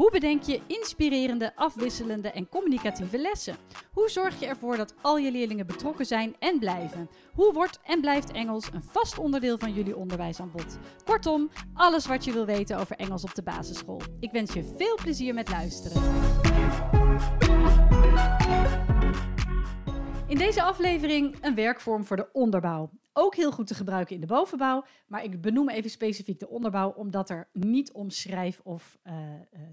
Hoe bedenk je inspirerende, afwisselende en communicatieve lessen? Hoe zorg je ervoor dat al je leerlingen betrokken zijn en blijven? Hoe wordt en blijft Engels een vast onderdeel van jullie onderwijsaanbod? Kortom, alles wat je wil weten over Engels op de basisschool. Ik wens je veel plezier met luisteren. In deze aflevering een werkvorm voor de onderbouw. Ook heel goed te gebruiken in de bovenbouw, maar ik benoem even specifiek de onderbouw omdat er niet om schrijf- of uh,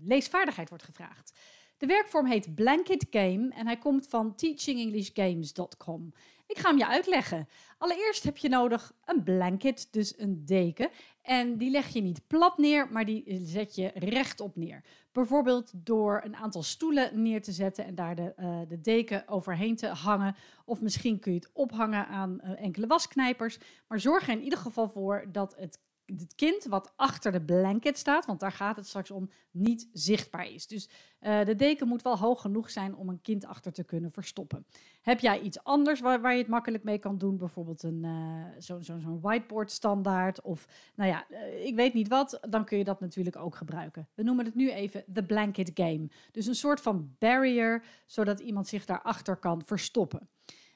leesvaardigheid wordt gevraagd. De werkvorm heet Blanket Game en hij komt van teachingenglishgames.com. Ik ga hem je uitleggen. Allereerst heb je nodig een blanket, dus een deken. En die leg je niet plat neer, maar die zet je rechtop neer. Bijvoorbeeld door een aantal stoelen neer te zetten en daar de, uh, de deken overheen te hangen. Of misschien kun je het ophangen aan uh, enkele wasknijpers. Maar zorg er in ieder geval voor dat het het kind wat achter de blanket staat, want daar gaat het straks om, niet zichtbaar is. Dus uh, de deken moet wel hoog genoeg zijn om een kind achter te kunnen verstoppen. Heb jij iets anders waar, je het makkelijk mee kan doen? Bijvoorbeeld een uh, zo'n zo, whiteboard standaard of nou ja, uh, ik weet niet wat, dan kun je dat natuurlijk ook gebruiken. We noemen het nu even de blanket game. Dus een soort van barrier, zodat iemand zich daarachter kan verstoppen.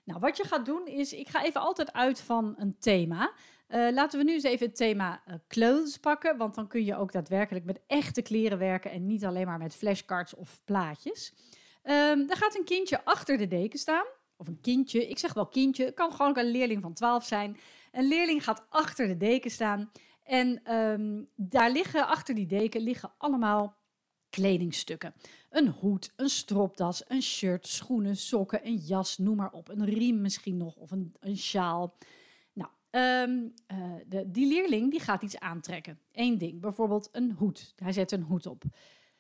Nou, wat je gaat doen is, ik ga even altijd uit van een thema. Uh, laten we nu eens even het thema uh, clothes pakken, want dan kun je ook daadwerkelijk met echte kleren werken en niet alleen maar met flashcards of plaatjes. Um, er gaat een kindje achter de deken staan, of een kindje, ik zeg wel kindje, het kan gewoon ook een leerling van 12 zijn. Een leerling gaat achter de deken staan en um, daar liggen, achter die deken, liggen allemaal kledingstukken. Een hoed, een stropdas, een shirt, schoenen, sokken, een jas, noem maar op. Een riem misschien nog of een, een sjaal. Um, uh, de, die leerling die gaat iets aantrekken. Eén ding, bijvoorbeeld een hoed. Hij zet een hoed op.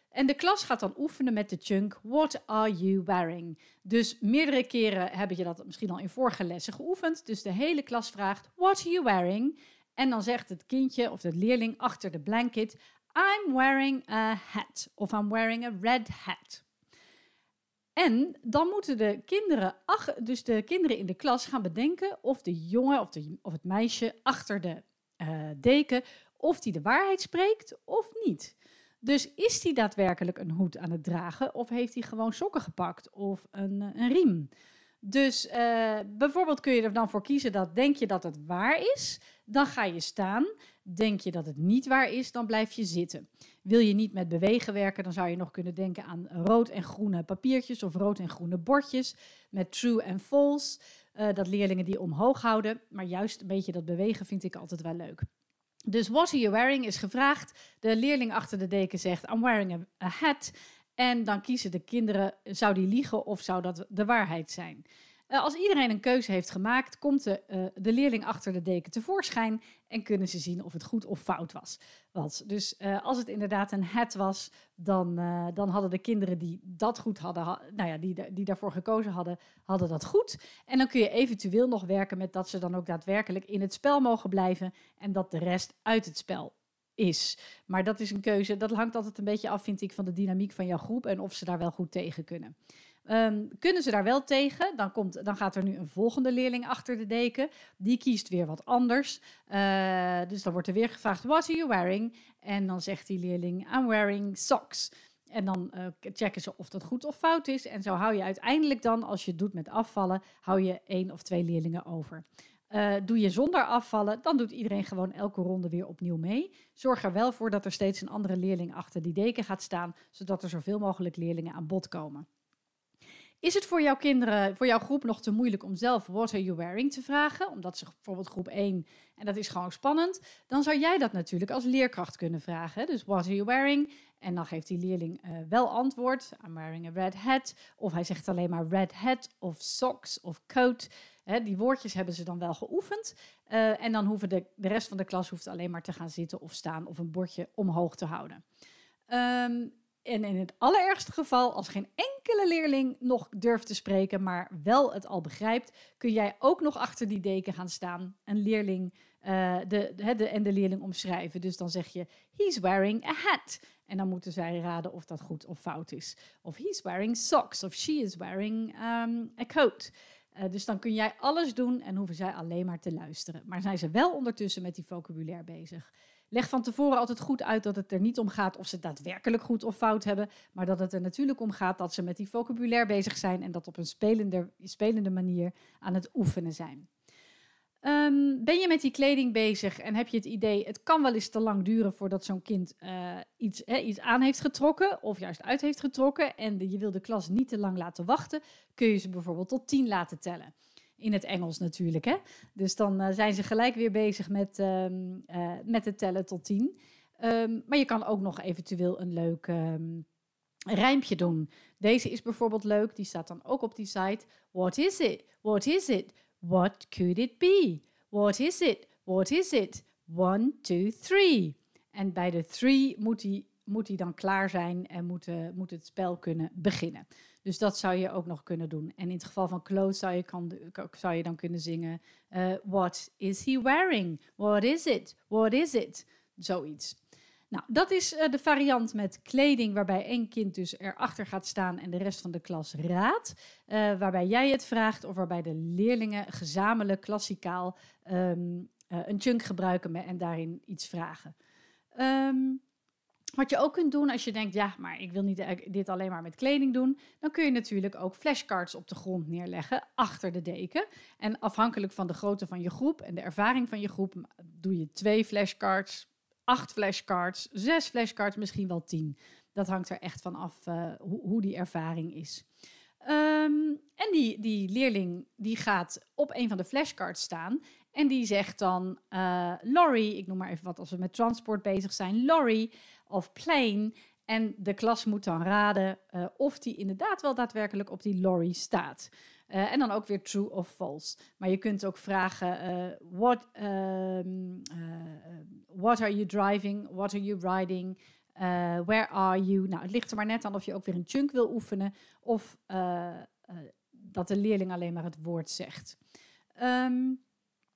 En de klas gaat dan oefenen met de chunk What are you wearing? Dus meerdere keren heb je dat misschien al in vorige lessen geoefend. Dus de hele klas vraagt What are you wearing? En dan zegt het kindje of de leerling achter de blanket I'm wearing a hat of I'm wearing a red hat. En dan moeten de kinderen, dus de kinderen in de klas gaan bedenken of de jongen of, de, of het meisje achter de uh, deken, of die de waarheid spreekt of niet. Dus is die daadwerkelijk een hoed aan het dragen of heeft hij gewoon sokken gepakt of een, een riem? Dus uh, bijvoorbeeld kun je er dan voor kiezen dat denk je dat het waar is, dan ga je staan. Denk je dat het niet waar is, dan blijf je zitten. Wil je niet met bewegen werken, dan zou je nog kunnen denken aan rood en groene papiertjes of rood en groene bordjes met true en false. Uh, dat leerlingen die omhoog houden, maar juist een beetje dat bewegen vind ik altijd wel leuk. Dus what are you wearing is gevraagd. De leerling achter de deken zegt I'm wearing a hat. En dan kiezen de kinderen, zou die liegen of zou dat de waarheid zijn? Uh, als iedereen een keuze heeft gemaakt, komt de, uh, de, leerling achter de deken tevoorschijn en kunnen ze zien of het goed of fout was. Dus uh, als het inderdaad een het was, dan, dan hadden de kinderen die dat goed hadden, ha nou ja, die, die daarvoor gekozen hadden, hadden dat goed. En dan kun je eventueel nog werken met dat ze dan ook daadwerkelijk in het spel mogen blijven en dat de rest uit het spel is. Maar dat is een keuze, dat hangt altijd een beetje af, vind ik, van de dynamiek van jouw groep en of ze daar wel goed tegen kunnen. Um, kunnen ze daar wel tegen, dan, komt, dan gaat er nu een volgende leerling achter de deken. Die kiest weer wat anders. Uh, dus dan wordt er weer gevraagd, what are you wearing? En dan zegt die leerling, I'm wearing socks. En dan uh, checken ze of dat goed of fout is. En zo hou je uiteindelijk dan, als je het doet met afvallen, hou je één of twee leerlingen over. Uh, doe je zonder afvallen, dan doet iedereen gewoon elke ronde weer opnieuw mee. Zorg er wel voor dat er steeds een andere leerling achter die deken gaat staan, zodat er zoveel mogelijk leerlingen aan bod komen. Is het voor jouw kinderen, voor jouw groep nog te moeilijk om zelf what are you wearing te vragen? Omdat ze bijvoorbeeld groep 1 en dat is gewoon spannend. Dan zou jij dat natuurlijk als leerkracht kunnen vragen. Dus what are you wearing? En dan geeft die leerling uh, wel antwoord. I'm wearing a red hat. Of hij zegt alleen maar red hat of socks of coat. Die woordjes hebben ze dan wel geoefend. Uh, en dan hoeven de, de rest van de klas hoeft alleen maar te gaan zitten of staan of een bordje omhoog te houden. Um, en in het allerergste geval, als geen enkele leerling nog durft te spreken, maar wel het al begrijpt, kun jij ook nog achter die deken gaan staan. Een leerling uh, de, de, en de leerling omschrijven. Dus dan zeg je, he's wearing a hat. En dan moeten zij raden of dat goed of fout is. Of he's wearing socks, of she is wearing um, a coat. Uh, dus dan kun jij alles doen en hoeven zij alleen maar te luisteren. Maar zijn ze wel ondertussen met die vocabulaire bezig. Leg van tevoren altijd goed uit dat het er niet om gaat of ze daadwerkelijk goed of fout hebben, maar dat het er natuurlijk om gaat dat ze met die vocabulaire bezig zijn en dat op een spelende, spelende manier aan het oefenen zijn. Um, ben je met die kleding bezig en heb je het idee, het kan wel eens te lang duren voordat zo'n kind uh, iets, iets aan heeft getrokken of juist uit heeft getrokken en je wil de klas niet te lang laten wachten, kun je ze bijvoorbeeld tot tien laten tellen. In het Engels natuurlijk. Hè? Dus dan uh, zijn ze gelijk weer bezig met, um, uh, met het tellen tot tien. Um, maar je kan ook nog eventueel een leuk rijmpje doen. Deze is bijvoorbeeld leuk, die staat dan ook op die site. What is it? What is it? What could it be? What is it? What is it? One, two, three. En bij de three moet hij moet dan klaar zijn en moet, uh, moet het spel kunnen beginnen. Dus dat zou je ook nog kunnen doen. En in het geval van clothes zou je, kan, zou je dan kunnen zingen: uh, What is he wearing? What is it? What is it? Zoiets. Nou, dat is uh, de variant met kleding, waarbij één kind dus erachter gaat staan en de rest van de klas raadt. Uh, waarbij jij het vraagt of waarbij de leerlingen gezamenlijk klassikaal um, uh, een chunk gebruiken en daarin iets vragen. Um, wat je ook kunt doen als je denkt, ja, maar ik wil niet dit alleen maar met kleding doen, dan kun je natuurlijk ook flashcards op de grond neerleggen achter de deken. En afhankelijk van de grootte van je groep en de ervaring van je groep, doe je twee flashcards, acht flashcards, zes flashcards, misschien wel tien. Dat hangt er echt van af uh, hoe, hoe, die ervaring is. Um, en die, die leerling die gaat op een van de flashcards staan en die zegt dan, uh, ik noem maar even wat als we met transport bezig zijn, Laurie of plane. En de klas moet dan raden uh, of die inderdaad wel daadwerkelijk op die lorry staat. Uh, en dan ook weer true of false. Maar je kunt ook vragen: uh, what, um, what are you driving? What are you riding? where are you? Nou, het ligt er maar net aan of je ook weer een chunk wil oefenen of dat de leerling alleen maar het woord zegt. Um,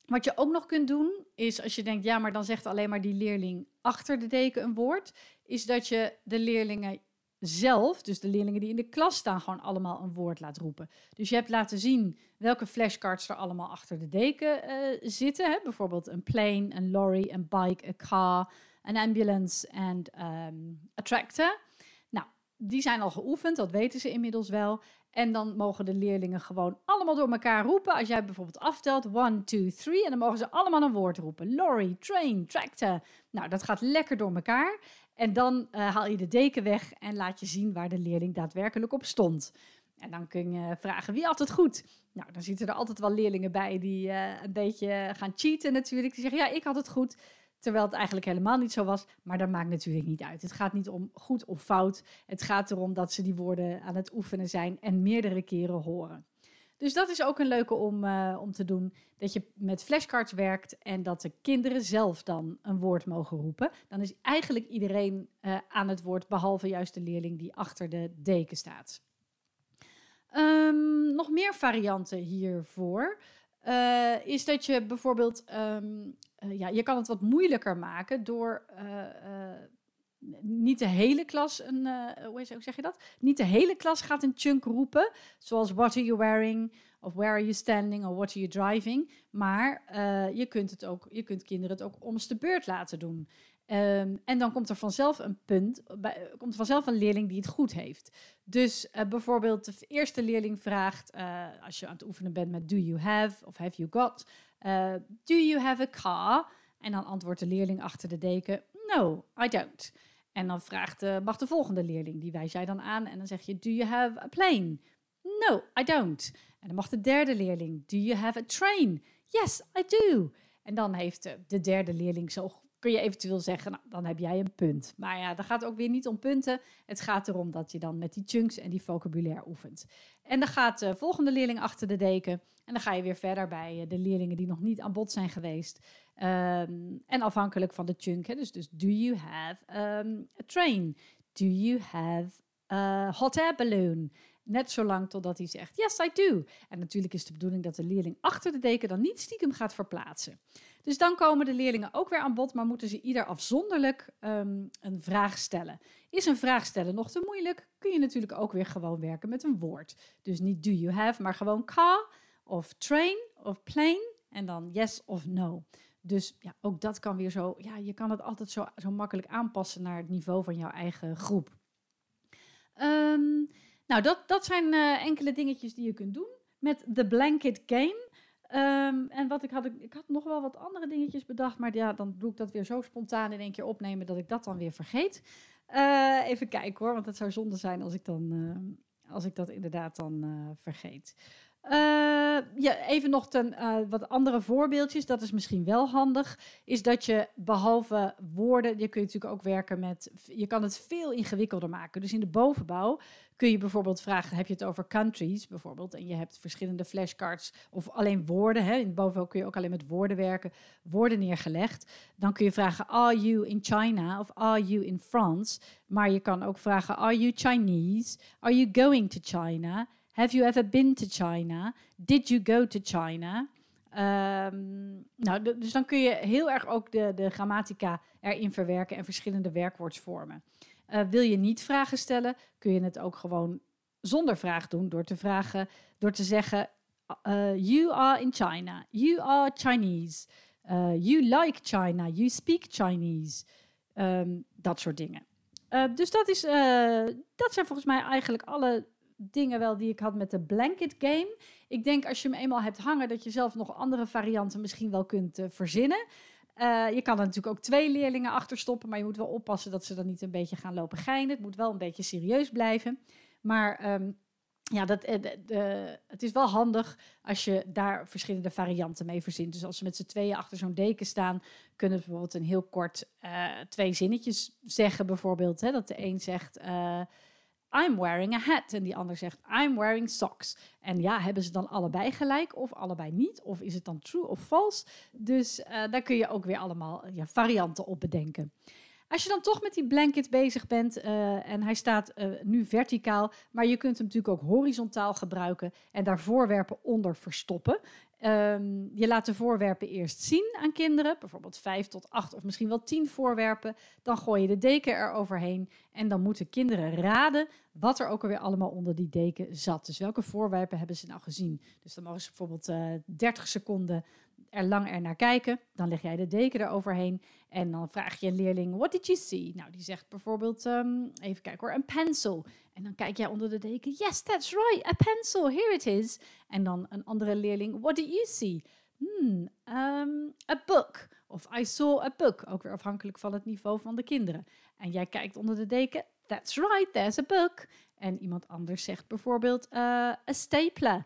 wat je ook nog kunt doen, is als je denkt, ja, maar dan zegt alleen maar die leerling achter de deken een woord, is dat je de leerlingen zelf, dus de leerlingen die in de klas staan, gewoon allemaal een woord laat roepen. Dus je hebt laten zien welke flashcards er allemaal achter de deken uh, zitten. Hè? Bijvoorbeeld een plane, een lorry, een bike, een car, een ambulance en um, a tractor. Nou, die zijn al geoefend, dat weten ze inmiddels wel. En dan mogen de leerlingen gewoon allemaal door elkaar roepen. Als jij bijvoorbeeld aftelt, 1, 2, 3. En dan mogen ze allemaal een woord roepen. Lorry, train, tractor. Nou, dat gaat lekker door elkaar. En dan uh, haal je de deken weg en laat je zien waar de leerling daadwerkelijk op stond. En dan kun je vragen, wie had het goed? Nou, dan zitten er altijd wel leerlingen bij die uh, een beetje gaan cheaten natuurlijk. Die zeggen, ja, ik had het goed. Terwijl het eigenlijk helemaal niet zo was. Maar dat maakt natuurlijk niet uit. Het gaat niet om goed of fout. Het gaat erom dat ze die woorden aan het oefenen zijn en meerdere keren horen. Dus dat is ook een leuke om, uh, om te doen. Dat je met flashcards werkt en dat de kinderen zelf dan een woord mogen roepen. Dan is eigenlijk iedereen uh, aan het woord, behalve juist de leerling die achter de deken staat. Um, nog meer varianten hiervoor. Uh, is dat je bijvoorbeeld uh, ja, je kan het wat moeilijker maken door niet de hele klas een, hoe zeg je dat? Niet de hele klas gaat een chunk roepen, zoals what are you wearing of where are you standing of what are you driving. Maar je kunt het ook, je kunt kinderen het ook om de beurt laten doen. Um, en dan komt er vanzelf een punt, bij, komt er vanzelf een leerling die het goed heeft. Dus bijvoorbeeld de eerste leerling vraagt, als je aan het oefenen bent met do you have of have you got, do you have a car? En dan antwoordt de leerling achter de deken, no, I don't. En dan vraagt, mag de volgende leerling, die wijst jij dan aan en dan zeg je, do you have a plane? No, I don't. En dan mag de derde leerling, do you have a train? Yes, I do. En dan heeft de derde leerling zo kun je eventueel zeggen, nou, dan heb jij een punt. Maar ja, dat gaat ook weer niet om punten. Het gaat erom dat je dan met die chunks en die vocabulaire oefent. En dan gaat de volgende leerling achter de deken. En dan ga je weer verder bij eh, de leerlingen die nog niet aan bod zijn geweest. Um, en afhankelijk van de chunk. Hè, dus, dus do you have um, a train? Do you have a hot air balloon? Net zolang totdat hij zegt, yes, I do. En natuurlijk is de bedoeling dat de leerling achter de deken dan niet stiekem gaat verplaatsen. Dus dan komen de leerlingen ook weer aan bod, maar moeten ze ieder afzonderlijk ehm, een vraag stellen. Is een vraag stellen nog te moeilijk, kun je natuurlijk ook weer gewoon werken met een woord. Dus niet do you have, maar gewoon car of train of plane en dan yes of no. Dus ja, ook dat kan weer zo, ja, je kan het altijd zo, zo makkelijk aanpassen naar het niveau van jouw eigen groep. Ehm, nou, dat, dat zijn uh, enkele dingetjes die je kunt doen met de blanket game. Um, en wat ik had, ik had nog wel wat andere dingetjes bedacht, maar ja, dan doe ik dat weer zo spontaan in één keer opnemen dat ik dat dan weer vergeet. Uh, even kijken hoor, want het zou zonde zijn als ik, dan, uh, als ik dat inderdaad dan uh, vergeet. Ja, even nog ten, wat andere voorbeeldjes, dat is misschien wel handig, is dat je behalve woorden, je kunt natuurlijk ook werken met, je kan het veel ingewikkelder maken. Dus in de bovenbouw kun je bijvoorbeeld vragen, heb je het over countries bijvoorbeeld, en je hebt verschillende flashcards of alleen woorden, hè, in bovenal kun je ook alleen met woorden werken, woorden neergelegd. Dan kun je vragen, are you in China of are you in France? Maar je kan ook vragen, are you Chinese? Are you going to China? Have you ever been to China? Did you go to China? Um, nou, dus dan kun je heel erg ook de, de grammatica erin verwerken en verschillende werkwoordsvormen. Uh, wil je niet vragen stellen, kun je het ook gewoon zonder vraag doen door te vragen, door te zeggen: uh, You are in China, you are Chinese, you like China, you speak Chinese. Um, dat soort dingen. dus dat, is, dat zijn volgens mij eigenlijk alle dingen wel die ik had met de blanket game. Ik denk als je hem eenmaal hebt hangen, dat je zelf nog andere varianten misschien wel kunt verzinnen. Uh, je kan er natuurlijk ook twee leerlingen achter stoppen, maar je moet wel oppassen dat ze dan niet een beetje gaan lopen geinen. Het moet wel een beetje serieus blijven. Maar um, ja, dat, eh, de, het is wel handig als je daar verschillende varianten mee verzint. Dus als ze met z'n tweeën achter zo'n deken staan, kunnen ze bijvoorbeeld een heel kort twee zinnetjes zeggen. Bijvoorbeeld hè, dat de een zegt... I'm wearing a hat. En die ander zegt, I'm wearing socks. En ja, hebben ze dan allebei gelijk of allebei niet? Of is het dan true of false? Dus uh, daar kun je ook weer allemaal ja, varianten op bedenken. Als je dan toch met die blanket bezig bent uh, en hij staat uh, nu verticaal, maar je kunt hem natuurlijk ook horizontaal gebruiken en daar voorwerpen onder verstoppen. Um, je laat de voorwerpen eerst zien aan kinderen, bijvoorbeeld vijf tot acht of misschien wel tien voorwerpen. Dan gooi je de deken eroverheen en dan moeten kinderen raden wat er ook alweer allemaal onder die deken zat. Dus welke voorwerpen hebben ze nou gezien? Dus dan mogen ze bijvoorbeeld uh, 30 seconden er lang er naar kijken. Dan leg jij de deken eroverheen en dan vraag je een leerling, what did you see? Nou, die zegt bijvoorbeeld, um, even kijken hoor, een pencil. En dan kijk jij onder de deken, yes, that's right, a pencil, here it is. En dan een andere leerling, what did you see? Hmm, um, a book. Of I saw a book. Ook weer afhankelijk van het niveau van de kinderen. En jij kijkt onder de deken, that's right, there's a book. En iemand anders zegt bijvoorbeeld, uh, a stapler.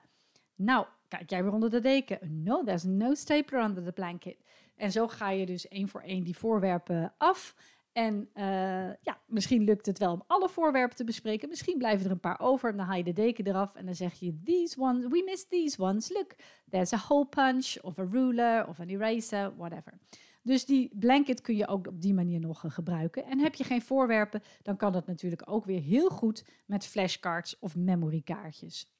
Nou, kijk jij weer onder de deken. No, there's no stapler under the blanket. En zo ga je dus één voor één die voorwerpen af. En uh, ja, misschien lukt het wel om alle voorwerpen te bespreken. Misschien blijven er een paar over. En dan haal je de deken eraf en dan zeg je: These ones, we missed these ones. Look, there's a hole punch, of a ruler, of an eraser, whatever. Dus die blanket kun je ook op die manier nog gebruiken. En heb je geen voorwerpen, dan kan dat natuurlijk ook weer heel goed met flashcards of memorykaartjes.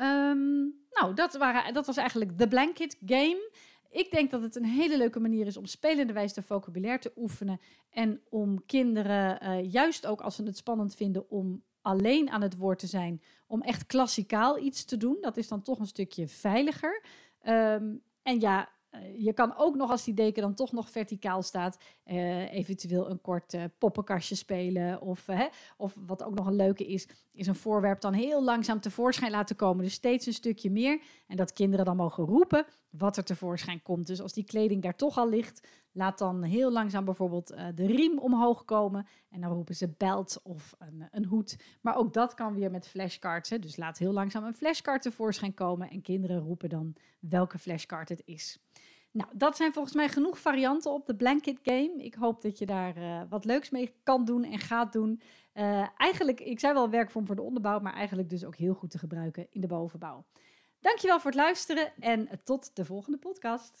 Um, nou, dat, waren, dat was eigenlijk de blanket game. Ik denk dat het een hele leuke manier is om spelende wijze de vocabulaire te oefenen. En om kinderen, uh, juist ook als ze het spannend vinden om alleen aan het woord te zijn, om echt klassikaal iets te doen. Dat is dan toch een stukje veiliger. Um, en ja, je kan ook nog, als die deken dan toch nog verticaal staat, uh, eventueel een kort uh, poppenkastje spelen. Of, of wat ook nog een leuke is, is een voorwerp dan heel langzaam tevoorschijn laten komen. Dus steeds een stukje meer. En dat kinderen dan mogen roepen wat er tevoorschijn komt. Dus als die kleding daar toch al ligt, laat dan heel langzaam bijvoorbeeld uh, de riem omhoog komen. En dan roepen ze belt of een, een hoed. Maar ook dat kan weer met flashcards. Hè. Dus laat heel langzaam een flashcard tevoorschijn komen. En kinderen roepen dan welke flashcard het is. Nou, dat zijn volgens mij genoeg varianten op de blanket game. Ik hoop dat je daar uh, wat leuks mee kan doen en gaat doen. Uh, eigenlijk, ik zei wel werkvorm voor de onderbouw, maar eigenlijk dus ook heel goed te gebruiken in de bovenbouw. Dankjewel voor het luisteren en tot de volgende podcast.